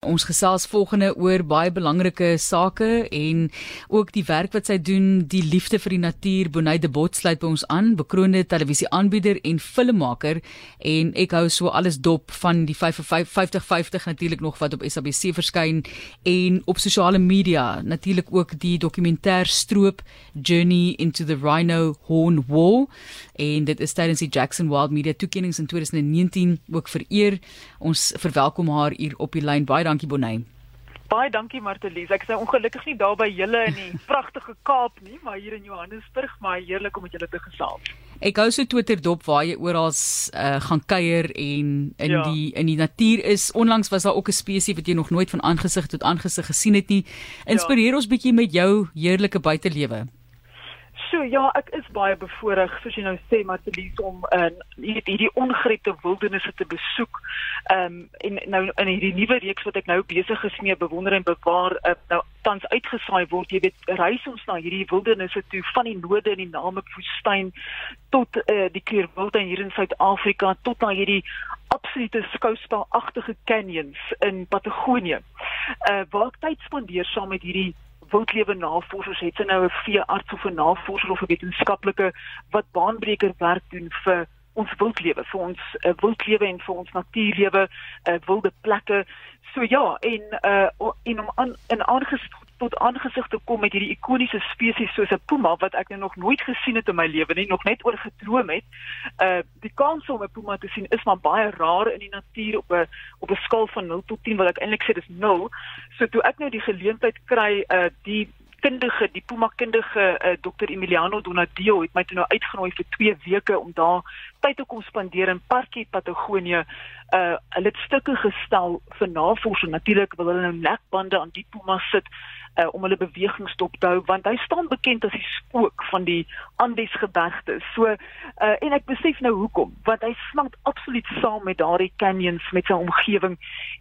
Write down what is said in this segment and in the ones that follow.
Ons gesels volgende oor baie belangrike sake en ook die werk wat sy doen, die liefde vir die natuur. Bonay de Bot sluit by ons aan, bekroonde televisieaanbieder en filmmaker en ek hou so alles dop van die 5050 natuurlik nog wat op SABC verskyn en op sosiale media, natuurlik ook die dokumentêr stroop Journey into the Rhino Horn War en dit is tydens die Jackson Wild Media toekennings in 2019 ook vereer. Ons verwelkom haar hier op die lyn. Baie dankie Bonnie. Baie dankie Martelies. Ek is nou ongelukkig nie daar by julle in die pragtige Kaap nie, maar hier in Johannesburg, maar heerlik om met julle te gesels. Ek hou so Twitter dop waar jy oral uh, gaan kuier en in ja. die in die natuur is. Onlangs was daar ook 'n spesies wat jy nog nooit van aangesig tot aangesig gesien het nie. Inspireer ja. ons bietjie met jou heerlike buitelewe. So ja, ek is baie bevoorreg soos jy nou sê Martelies om in uh, hierdie ongerepte wildernisse te besoek. Ehm um, en nou in hierdie nuwe reeks wat ek nou besig is mee bewonder en bewaar uh, nou tans uitgesaai word. Jy weet, reis ons na hierdie wildernisse toe van die noorde in die Namib-woestyn tot uh, die Kleurwiltuin hier in Suid-Afrika tot na hierdie absolute skouspelagtige canyons in Patagonië. Uh waar ek tyd spandeer saam met hierdie wildlewe navorsers het sy nou 'n veearts of 'n navorser of 'n wetenskaplike wat baanbreker werk doen vir ons wildlewe, vir ons uh, wildlewe en vir ons natuurlewe, uh, wilde plekke. So ja, en uh en om aan in aangestel tot aangesig te kom met hierdie ikoniese spesies soos 'n puma wat ek nou nog nooit gesien het in my lewe nie, nog net oor gedroom het. Uh die kans om 'n puma te sien is maar baie rar in die natuur op 'n op 'n skaal van 0 tot 10 wat ek eintlik sê dis 0. So toe ek nou die geleentheid kry uh die kundige die Puma kundige uh, Dr Emiliano Donadio het my toe nou uitgenooi vir 2 weke om daar tyd te kom spandeer in Parkie Patagonië. Uh hulle het stukke gestel vir navorsing. Natuurlik wil hulle nou nekbande aan die Puma sit uh, om hulle bewegings te hou want hy staan bekend as die spook van die Andes gebergte. So uh, en ek besef nou hoekom want hy smelt absoluut saam met daardie canyons met sy omgewing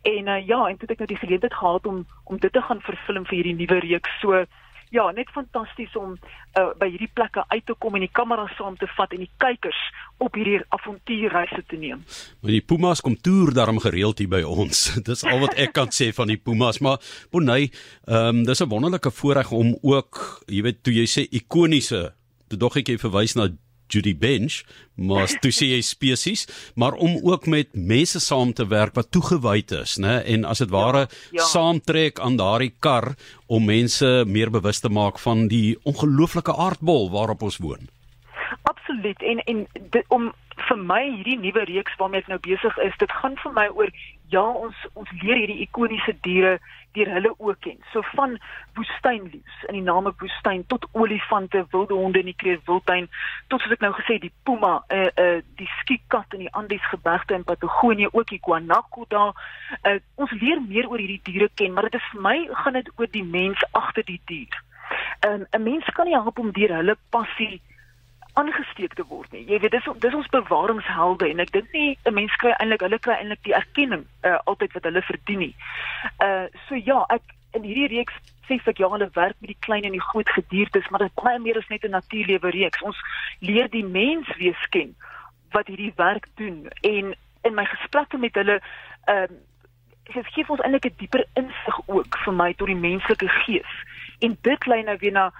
en uh, ja en toe het ek nou die geleentheid gehad om om dit te gaan vervilm vir hierdie nuwe reeks. So ja, net fantasties om uh, by hierdie plekke uit te kom en die kamera saam te vat en die kykers op hierdie avontuurreise te neem. Maar die Pumas kom toer daarom gereeld hier by ons. Dis al wat ek kan sê van die Pumas, maar Bonnie, ehm um, dis 'n wonderlike voorreg om ook, jy weet, toe jy sê ikoniese, toe dog ek jy verwys na Judy Bench, maar toe sê jy spesies, maar om ook met mense saam te werk wat toegewyd is, né? En as dit ware ja, ja. saamtrek aan daardie kar om mense meer bewus te maak van die ongelooflike aardbol waarop ons woon. Absoluut. En en dit, om vir my hierdie nuwe reeks waarmee ek nou besig is, dit gaan vir my oor ja, ons ons leer hierdie ikoniese diere deur hulle ook ken. So van woestynleeu's in die name woestyn tot olifante, wilde honde in die Kreeuswiltuin tot soos ek nou gesê die puma, eh uh, uh, die skiekkat in die Andes gebergte in Patagonië, ook die guanaco daar. Uh, ons leer meer oor hierdie diere ken, maar dit is vir my gaan dit oor die mens agter die dier. Um, 'n mens kan nie help om deur hulle passie aangesteek te word nie. Jy weet dis dis ons bewaringshelde en ek dink nie 'n mens kry eintlik hulle kry eintlik die erkenning uh, altyd wat hulle verdien nie. Uh so ja, ek in hierdie reeks sê ek ja, hulle werk met die klein en die groot gediertes, maar dit is baie meer as net 'n natuurlewe reeks. Ons leer die mens wees ken wat hierdie werk doen en in my gesprekke met hulle ehm uh, dit gee ons eintlik 'n dieper insig ook vir my tot die menslike gees. En dit lei nou weer na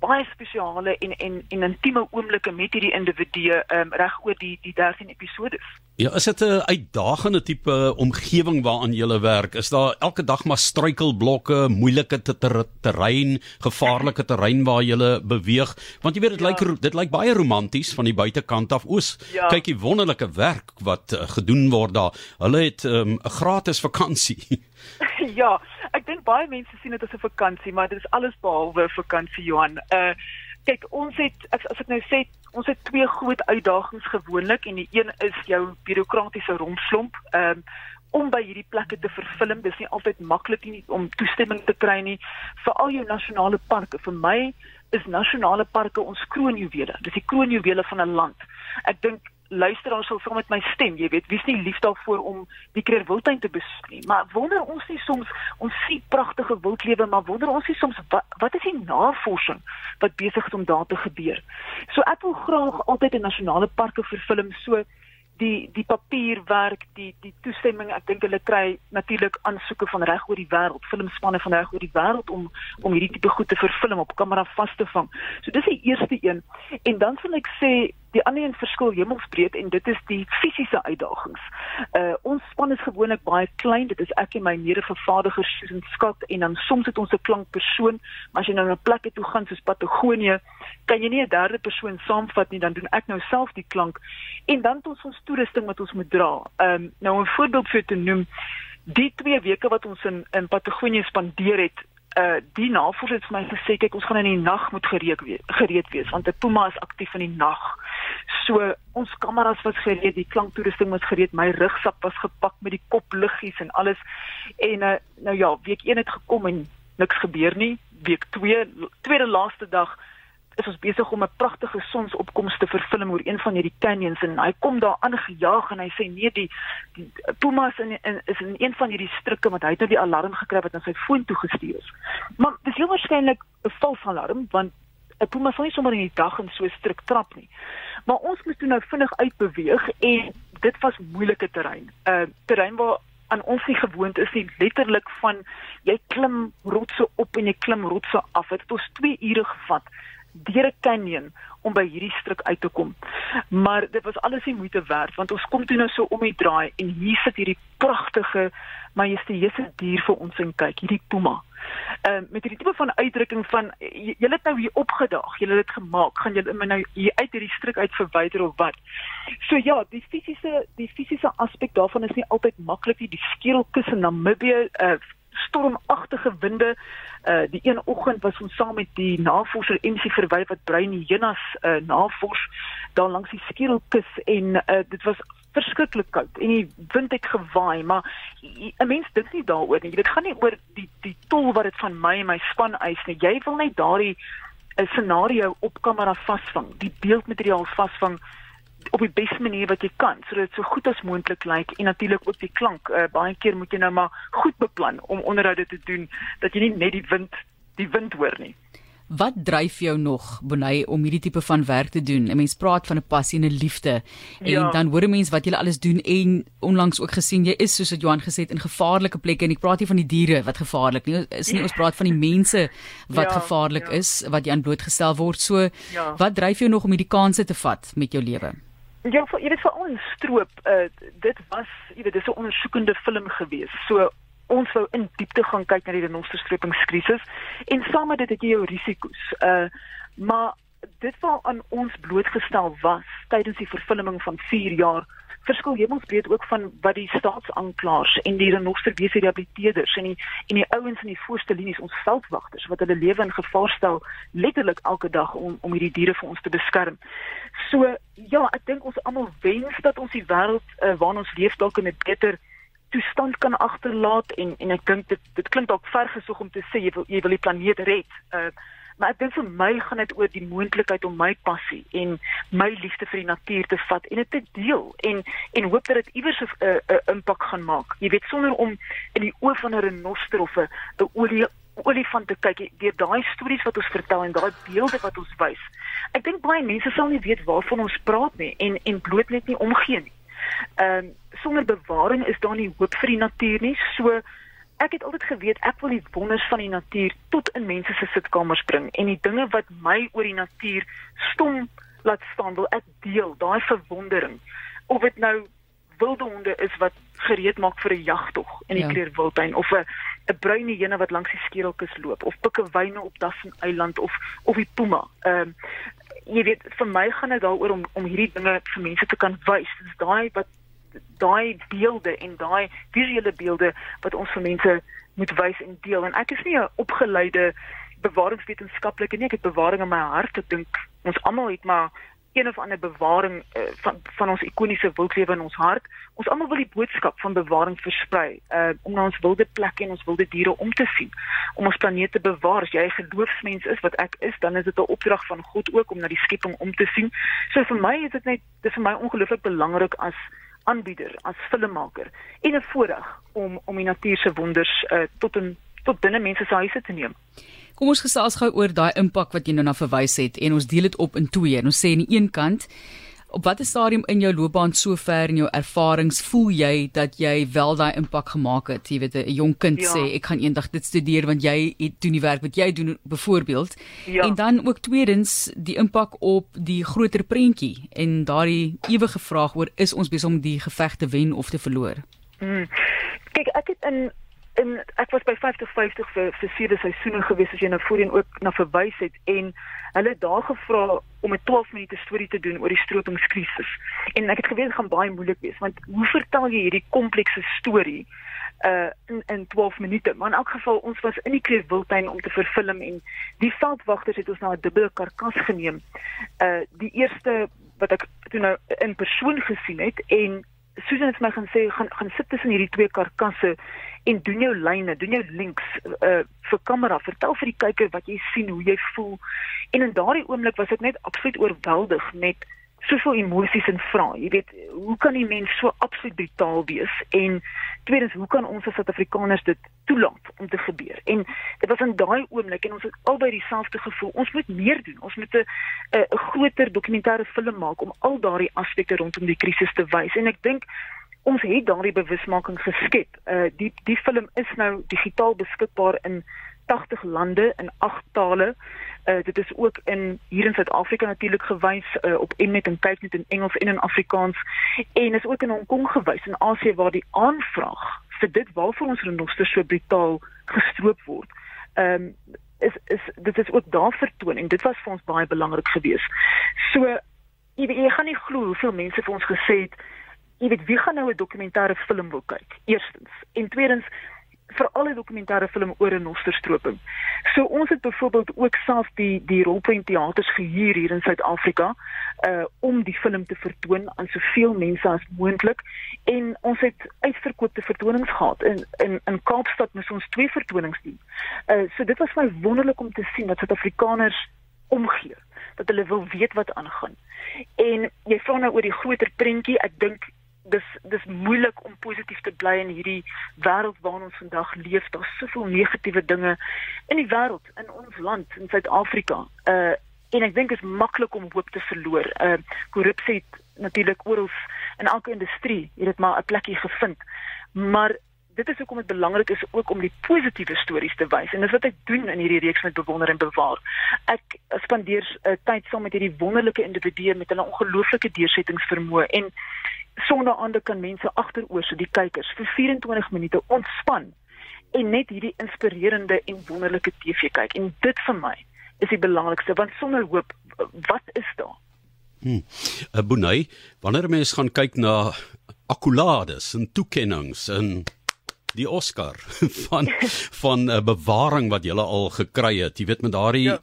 baie spesiale en en en intieme oomblikke met hierdie individue um, reg oor die die 13 episodes. Ja, is dit 'n uitdagende tipe omgewing waaraan jy werk? Is daar elke dag maar struikelblokke, moeilike te ter terrein, gevaarlike terrein waar jy beweeg? Want jy weet dit ja. lyk dit lyk baie romanties van die buitekant af. Oos, ja. kyk jy wonderlike werk wat uh, gedoen word daar. Hulle het ehm, 'n um, gratis vakansie. ja, ek dink baie mense sien dit as 'n vakansie, maar dit is alles behalwe 'n vakansie, Johan. Uh kyk, ons het as, as ek nou sê, ons het twee groot uitdagings gewoonlik en die een is jou bureaukratiese rompslomp. Ehm um, om by hierdie plekke te vervilm, dis nie altyd maklik nie om toestemming te kry nie vir al jou nasionale parke. Vir my is nasionale parke ons kroonjuwele. Dis die kroonjuwele van 'n land. Ek dink luisteraars sal saam met my stem, jy weet, wie's nie lief daarvoor om die Kreer Wildtuin te besoek nie, maar wonder ons nie soms ons sien pragtige wildlewe, maar wonder ons nie soms wat, wat is die navorsing wat besig is om daar te gebeur. So ek wil graag altyd in nasionale parke vervilm so die die papierwerk, die die toestemming, ek dink hulle kry natuurlik aansoeke van reg oor die wêreld, filmspanne van reg oor die wêreld om om hierdie tipe goed te verfilm op kamera vas te vang. So dis die eerste een. En dan sal ek sê die ander een verskil hemelsbreed en dit is die fisiese uitdagings. Uh ons span is gewoonlik baie klein. Dit is ek en my mede-vervaardiger Susan Scott en dan soms het ons 'n klankpersoon, maar as jy nou na 'n plek toe gaan soos Patagonië, kan jy nie 'n derde persoon saamvat nie, dan doen ek nou self die klank. En dan het ons ons toerusting wat ons moet dra. Um, nou 'n voorbeeld vir te noem, die 2 weke wat ons in in Patagonië spandeer het, uh die navorsers het vir my gesê kyk ons gaan in die nag moet gereed wees gereed wees want 'n puma is aktief in die nag. So ons kameras was gereed, die klanktoerusting was gereed, my rugsak was gepak met die kopliggies en alles. En uh nou ja, week 1 het gekom en niks gebeur nie. Week 2, tweede laaste dag is ons besig om 'n pragtige sonsopkoms te verfilm oor een van hierdie canyons en hy kom daar aangejaag en hy sê nee die, die pumas in, in is in een van hierdie struike wat hy het nou die alarm gekry wat aan sy foon toe gestuur is. Maar dis heel waarskynlik 'n vals alarm want 'n puma sou nie sommer in die dag in so strik trap nie. Maar ons moes toe nou vinnig uitbeweeg en dit was moeilike terrein. 'n uh, Terrein waar aan ons nie gewoond is nie letterlik van jy klim rotse op en jy klim rotse af. Dit het ons 2 ure gevat deur 'n canyon om by hierdie struik uit te kom. Maar dit was alles nie moeite werd want ons kom toe nou so om die draai en hier sit hierdie pragtige majestueuse dier vir ons en kyk, hierdie puma. Ehm uh, met hierdie tipe van uitdrukking van julle het nou hier opgedaag, julle het dit gemaak, gaan julle nou hier uit hierdie struik uit verwyder of wat. So ja, die fisiese die fisiese aspek daarvan is nie altyd maklik nie. Die skedelkus in Namibië uh stormagtige winde. Uh die een oggend was ons saam met die navorser MC Verwy wat bruin hyenas uh navors daar langs die skedelkus en uh dit was verskriklik koud en die wind het gewaai maar 'n mens dink nie daaroor nie dit gaan nie oor die die tol wat dit van my en my span eis nie jy wil net daardie 'n scenario op kamera vasvang die beeldmateriaal vasvang op die beste manier wat jy kan sodat dit so goed as moontlik lyk en natuurlik ook die klank. Uh, baie keer moet jy nou maar goed beplan om onderhoude te doen dat jy nie net die wind die wind hoor nie. Wat dryf jou nog Bonnie om hierdie tipe van werk te doen? 'n Mens praat van 'n passie en 'n liefde en ja. dan hoor 'n mens wat jy alles doen en onlangs ook gesien jy is soos wat Johan gesê het in gevaarlike plekke en ek praat nie van die diere wat gevaarlik nie is nie ons praat van die mense wat ja, gevaarlik ja. is wat jy aan blootgestel word. So ja. wat dryf jou nog om hierdie kansse te vat met jou lewe? Ja, vir, jy weet vir ons stroop, uh, dit was, jy weet, dis 'n ondersoekende film geweest. So ons wou in diepte gaan kyk na die renosterstrepingskrisis en saam met dit het jy jou risiko's. Uh maar dit wat aan ons blootgestel was tydens die vervulling van 4 jaar verskil hemelsbreed ook van wat die staatsaanklaers en die renosterwese rehabiliteerders en die en die ouens in die voorste linies ons veldwagters wat hulle lewe in gevaar stel letterlik elke dag om om hierdie diere vir ons te beskerm. So ja, ek dink ons almal wens dat ons die wêreld uh, waarin ons leef dalk in 'n beter toestand kan agterlaat en en ek dink dit dit klink dalk vergesoek om te sê jy wil jy wil die planeet red. Uh maar ek dink vir my gaan dit oor die moontlikheid om my passie en my liefde vir die natuur te vat en dit te deel en en hoop dat dit iewers 'n uh, uh, impak gaan maak. Jy weet sonder om in die oë van 'n renoster of 'n olie olifant te kyk deur daai stories wat ons vertel en daai beelde wat ons wys. Ek dink baie mense sal nie weet waarvan ons praat nie en en bloot net nie omgee nie. Ehm um, sonder bewaring is daar nie hoop vir die natuur nie. So ek het altyd geweet ek wil die wonders van die natuur tot in mense se sitkamers bring en die dinge wat my oor die natuur stom laat staan wil ek deel daai verwondering of dit nou wilde honde is wat gereed maak vir 'n jagtog in die ja. Kleurwildtuin of 'n 'n bruine hyena wat langs die skedelkus loop of pikkewyne op Dassen Eiland of of die puma. Ehm um, jy weet vir my gaan dit daaroor om om hierdie dinge vir mense te kan wys. Dis daai wat daai beelde en daai visuele beelde wat ons vir mense moet wys en deel en ek is nie 'n opgeleide bewaringswetenskaplike nie ek het bewaring in my hart ek dink ons almal het maar een of ander bewaring uh, van van ons ikoniese wildlewe in ons hart. Ons almal wil die boodskap van bewaring versprei uh, om na ons wilde plekke en ons wilde diere om te sien om ons planeet te bewaar. As jy 'n geloofsmens is wat ek is dan is dit 'n opdrag van God ook om na die skepping om te sien. So vir my is dit net dis vir my ongelooflik belangrik as aanbieder as filmmaker en 'n voorreg om om die natuur se wonders uh, tot in tot binne mense se huise te neem. Kom ons gesels gou oor daai impak wat jy nou na verwys het en ons deel dit op in twee. En ons sê aan die een kant Op watter stadium in jou loopbaan sover en jou ervarings voel jy dat jy wel daai impak gemaak het? Jy weet 'n jong kind ja. sê ek gaan eendag dit studeer want jy het doen die werk wat jy doen byvoorbeeld. Ja. En dan ook tweedens die impak op die groter prentjie en daardie ewige vraag oor is ons besig om die geveg te wen of te verloor? Hmm. Kyk, ek het in in ek was by 50-50 vir vir sewe seisoene gewees as jy nou voorheen ook na verwys het en hulle het daar gevra om 'n 12 minute storie te doen oor die strootingskrisis. En ek het geweet gaan baie moeilik wees want hoe vertel jy hierdie komplekse storie uh in in 12 minute. Maar in elk geval ons was in die Kreefwiltuin om te verfilm en die veldwagters het ons na 'n dubbele karkas geneem. Uh die eerste wat ek toe nou in persoon gesien het en Susan het my gaan sê gaan gaan sit tussen hierdie twee karkasse en doen jou lyne, doen jou links uh vir kamera, vertel vir die kyker wat jy sien, hoe jy voel. En in daardie oomblik was ek net absoluut oorweldig met soveel emosies en vrae. Jy weet, hoe kan die mens so absoluut brutaal wees? En tweedens, hoe kan ons as Suid-Afrikaners dit toelaat om te gebeur? En dit was in daai oomblik en ons het albei dieselfde gevoel. Ons moet meer doen. Ons moet 'n 'n groter dokumentêre film maak om al daardie aspekte rondom die krisis te wys. En ek dink ons het daardie bewusmaking geskep. Uh die die film is nou digitaal beskikbaar in 80 lande in 8 tale. Uh dit is ook in hier in Suid-Afrika natuurlik gewys uh, op Mnet en Kyknet in Engels en in Afrikaans en is ook in Hong Kong gewys in Asië waar die aanvraag vir dit waarvoor ons renosters so brutaal gestroop word. Ehm um, is is dit is ook daar vertoon en dit was vir ons baie belangrik geweest. So jy, jy gaan nie glo hoeveel mense vir ons gesê het jy weet wie gaan nou 'n dokumentêre film wil kyk? Eerstens en tweedens vir alle dokumentêre film oor 'n nosterstroping. So ons het byvoorbeeld ook self die die rolprent teaters gehuur hier in Suid-Afrika uh om die film te vertoon aan soveel mense as moontlik en ons het uitverkoopte vertonings gehad in in in Kaapstad moes ons twee vertonings doen. Uh so dit was my wonderlik om te sien dat Suid-Afrikaners omgee dat hulle wil weet wat aangaan. En jy vra nou oor die groter prentjie, ek dink dis dis moeilik om positief te bly in hierdie wêreld waarin ons vandag leef. Daar's soveel negatiewe dinge in die wêreld, in ons land, in Suid-Afrika. Uh en ek dink dit is maklik om hoop te verloor. Uh korrupsie natuurlik oral in elke industrie het dit maar 'n plekkie gevind. Maar dit is hoekom dit belangrik is ook om die positiewe stories te wys en dis wat ek doen in hierdie reeks met bewonder en bewaar. Ek spandeer uh, tyd saam met hierdie wonderlike individue met hulle ongelooflike deursettingsvermoë en sonder ander kan mense agteroor so die kykers vir 24 minute ontspan en net hierdie inspirerende en wonderlike TV kyk en dit vir my is die belangrikste want sonder hoop wat is daar Hm. Uh, Bonai, wanneer mense gaan kyk na akkolades en toekennings en die Oscar van van 'n uh, bewaring wat jy al gekry het. Jy weet met daardie ja.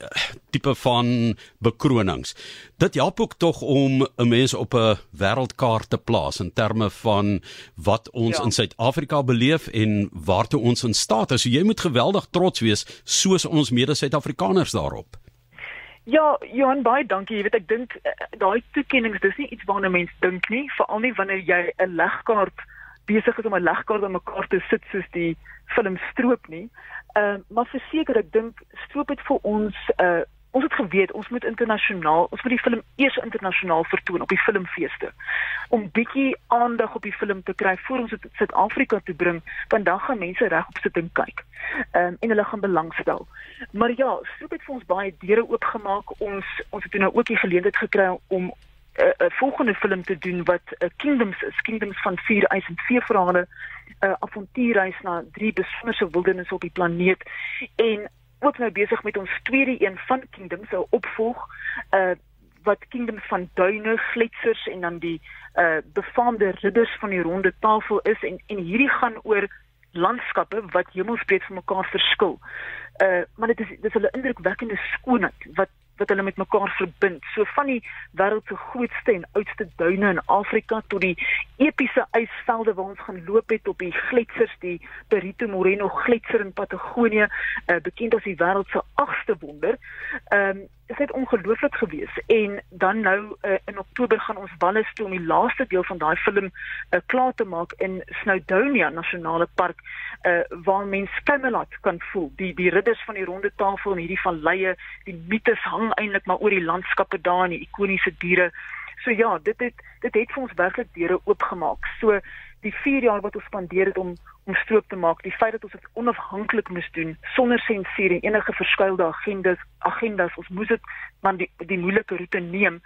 tipe van bekronings. Dit help ook tog om 'n mens op 'n wêreldkaart te plaas in terme van wat ons ja. in Suid-Afrika beleef en waartoe ons in staat is. So jy moet geweldig trots wees soos ons mede-Suid-Afrikaners daarop. Ja, Johan, baie dankie. Jy weet ek dink uh, daai toekennings, dis nie iets waarna mense dink nie, veral nie wanneer jy 'n legkaart besig is om 'n legkaart aan mekaar te sit soos die film Stroop nie. Ehm uh, maar verseker ek dink Stroop het vir ons uh ons het geweet ons moet internasionaal ons moet die film eers internasionaal vertoon op die filmfeeste om bietjie aandag op die film te kry voor ons dit Suid-Afrika toe bring want dan gaan mense reg op sit en kyk. Ehm um, en hulle gaan belangstel. Maar ja, Stroop het vir ons baie deure oopgemaak. Ons ons het nou ook die geleentheid gekry om 'n volgende film te doen wat uh, Kingdoms is, Kingdoms van vier ys en vier verhale, 'n uh, avontuurreis na drie besonderse wildernisse op die planeet. En ook nou besig met ons tweede een van Kingdoms, 'n opvolg uh wat Kingdoms van duine, gletsers en dan die uh befaamde ridders van die ronde tafel is. En en hierdie gaan oor landskappe wat hemelsbreed van mekaar verskil. Uh maar dit is dis 'n indrukwekkende skoonheid wat wat hulle met mekaar verbind. So van die wêreld se grootste en oudste duine in Afrika tot die epiese ysvelde waar ons gaan loop het op die gletsers, die Perito Moreno gletser in Patagonië, uh, bekend as die wêreld se agste wonder. Ehm um, dit het ongelooflik gewees en dan nou uh, in Oktober gaan ons Wallis toe om die laaste deel van daai film uh, klaar te maak in Snowdonia Nasionale Park uh, waar mense Camelot kan voel die die ridders van die ronde tafel en hierdie van leie die mites hang eintlik maar oor die landskappe daar en die ikoniese diere So ja, dit het dit het vir ons werklik deure oopgemaak. So die 4 jaar wat ons spandeer het om om stroop te maak, die feit dat ons dit onafhanklik moes doen sonder sensuur en enige verskuilde agendas, agendas, ons moes dit man die die moeilike roete neem.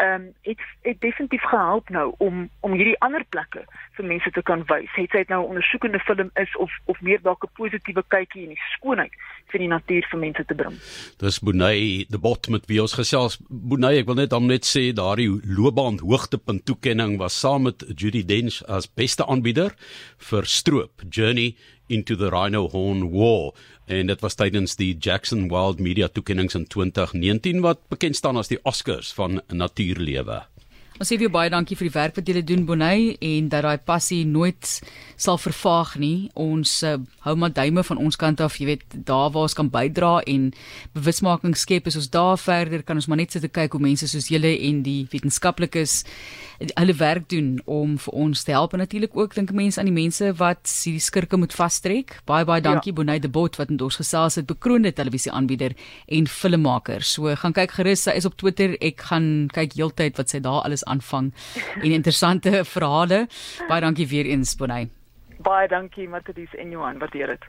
Ehm um, het het definitief gehelp nou om om hierdie ander plekke vir mense te kan wys. Het dit nou 'n ondersoekende film is of of meer dalk 'n positiewe kykie in die skoonheid vir die natuur vir mense te bring. Dis Bonay, die bot met wie ons gesels. Bonay, ek wil net dan net sê daardie loopbaan hoogtepunt toekenning was saam met Judy Dench as beste aanbieder vir stroop Journey into the Rhino Horn War en dit was tydens die Jackson Wild Media toekennings in 2019 wat bekend staan as die Oscars van natuurlewe. Ons sê vir baie dankie vir die werk wat julle doen Bonay en dat daai passie nooit sal vervaag nie. Ons uh, hou maar duime van ons kant af, jy weet, daar waar ons kan bydra en bewusmaking skep, is ons daar verder kan ons maar net sit en kyk hoe mense soos julle en die wetenskaplikes hulle werk doen om vir ons te help en natuurlik ook dink mense aan die mense wat hierdie skirke moet vastrek. Baie baie dankie ja. Bonay de Bot wat met ons gesels het, bekroonde televisieaanbieder en filmmaker. So gaan kyk gerus, sy is op Twitter. Ek gaan kyk heeltyd wat sy daar alles aanvang en interessante verhale. Baie dankie weer eens Bonay. Baie dankie Matthys en Johan, waardeer dit.